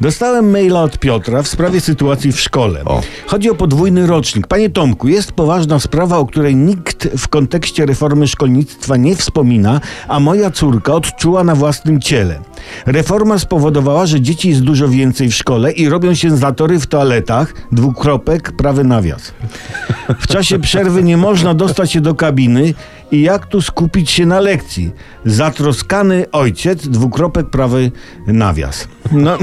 Dostałem maila od Piotra w sprawie sytuacji w szkole. O. Chodzi o podwójny rocznik. Panie Tomku, jest poważna sprawa, o której nikt w kontekście reformy szkolnictwa nie wspomina, a moja córka odczuła na własnym ciele. Reforma spowodowała, że dzieci jest dużo więcej w szkole i robią się zatory w toaletach, dwukropek, prawy nawias. W czasie przerwy nie można dostać się do kabiny i jak tu skupić się na lekcji? Zatroskany ojciec, dwukropek, prawy nawias. No,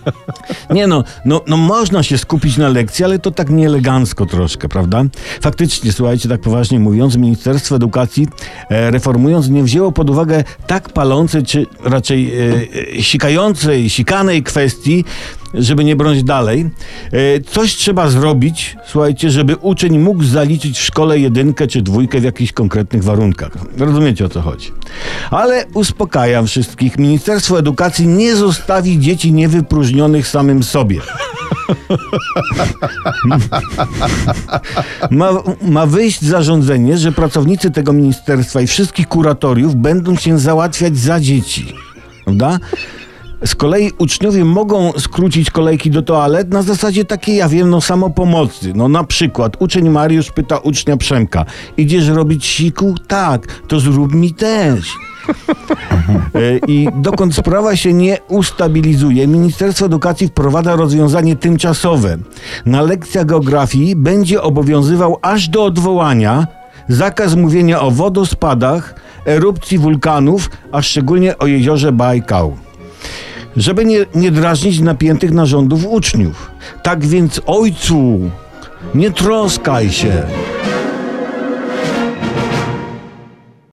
nie no, no, no można się skupić na lekcji, ale to tak nieelegancko troszkę, prawda? Faktycznie, słuchajcie, tak poważnie mówiąc, Ministerstwo Edukacji e, reformując nie wzięło pod uwagę tak palącej, czy raczej e, e, sikającej, sikanej kwestii, żeby nie brnąć dalej. E, coś trzeba zrobić, słuchajcie, żeby uczeń mógł zaliczyć w szkole jedynkę czy dwójkę w jakichś konkretnych warunkach. Rozumiecie o co chodzi. Ale uspokajam wszystkich. Ministerstwo Edukacji nie zostawi dzieci niewypróżnionych samym sobie. Ma, ma wyjść zarządzenie, że pracownicy tego ministerstwa i wszystkich kuratoriów będą się załatwiać za dzieci. Prawda? Z kolei uczniowie mogą skrócić kolejki do toalet na zasadzie takiej, ja wiem, no samopomocy. No na przykład uczeń Mariusz pyta ucznia Przemka, idziesz robić siku? Tak, to zrób mi też. E, I dokąd sprawa się nie ustabilizuje, Ministerstwo Edukacji wprowadza rozwiązanie tymczasowe. Na lekcjach geografii będzie obowiązywał aż do odwołania zakaz mówienia o wodospadach, erupcji wulkanów, a szczególnie o jeziorze Bajkał żeby nie, nie drażnić napiętych narządów uczniów. Tak więc, ojcu, nie troskaj się.